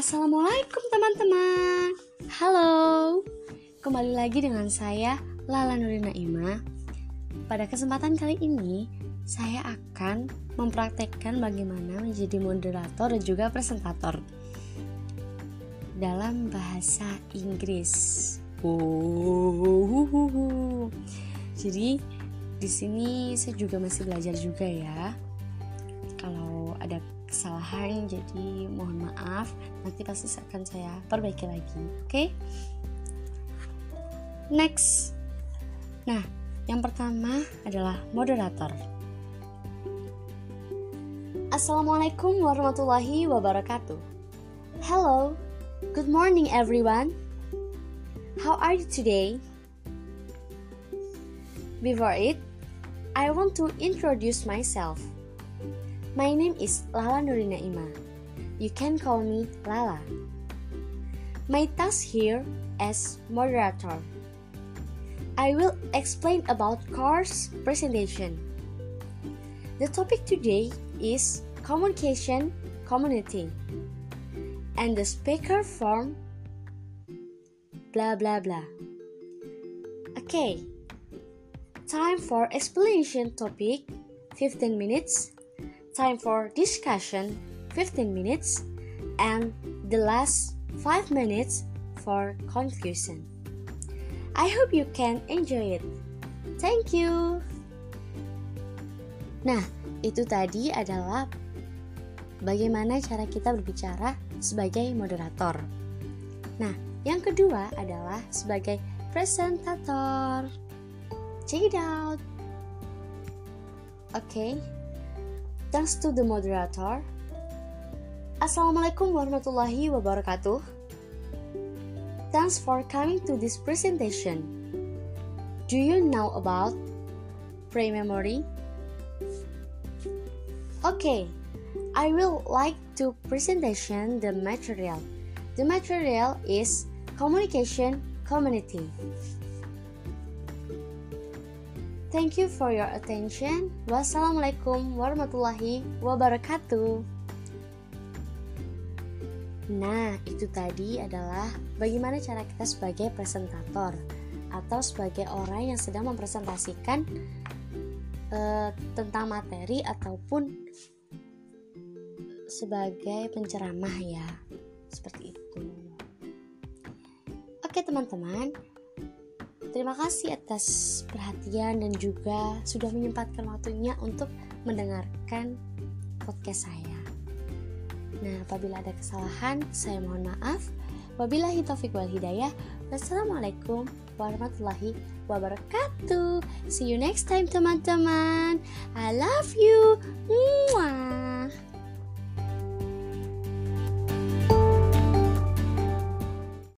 Assalamualaikum teman-teman. Halo. Kembali lagi dengan saya Lala Nurina Ima. Pada kesempatan kali ini Saya akan mempraktekkan bagaimana menjadi moderator dan juga presentator Dalam bahasa Inggris. Jadi di sini saya juga masih belajar juga ya kalau ada kesalahan jadi mohon maaf. Nanti pasti akan saya perbaiki lagi oke? Okay? next. Nah yang pertama adalah moderator. Assalamualaikum warahmatullahi wabarakatuh. Hello, good morning everyone. How are you today? Before it, I want to introduce myself My name is Lala Nurina Ima. You can call me Lala. My task here as moderator. I will explain about course presentation. The topic today is communication community and the speaker form blah blah blah. Okay. Time for explanation topic 15 minutes time for discussion 15 minutes and the last 5 minutes for conclusion. I hope you can enjoy it. Thank you. Nah, itu tadi adalah bagaimana cara kita berbicara sebagai moderator. Nah, yang kedua adalah sebagai presentator. Check it out. Oke. Okay. Thanks to the moderator. Assalamualaikum warahmatullahi wabarakatuh. Thanks for coming to this presentation. Do you know about pre-memory? Okay, I will like to presentation the material. The material is communication community. Thank you for your attention. Wassalamualaikum warahmatullahi wabarakatuh. Nah, itu tadi adalah bagaimana cara kita sebagai presentator atau sebagai orang yang sedang mempresentasikan uh, tentang materi ataupun sebagai penceramah ya. Seperti itu. Oke, teman-teman. Terima kasih atas perhatian dan juga sudah menyempatkan waktunya untuk mendengarkan podcast saya. Nah, apabila ada kesalahan, saya mohon maaf. Wabillahi taufik wal hidayah. Wassalamualaikum warahmatullahi wabarakatuh. See you next time teman-teman. I love you. Mwah.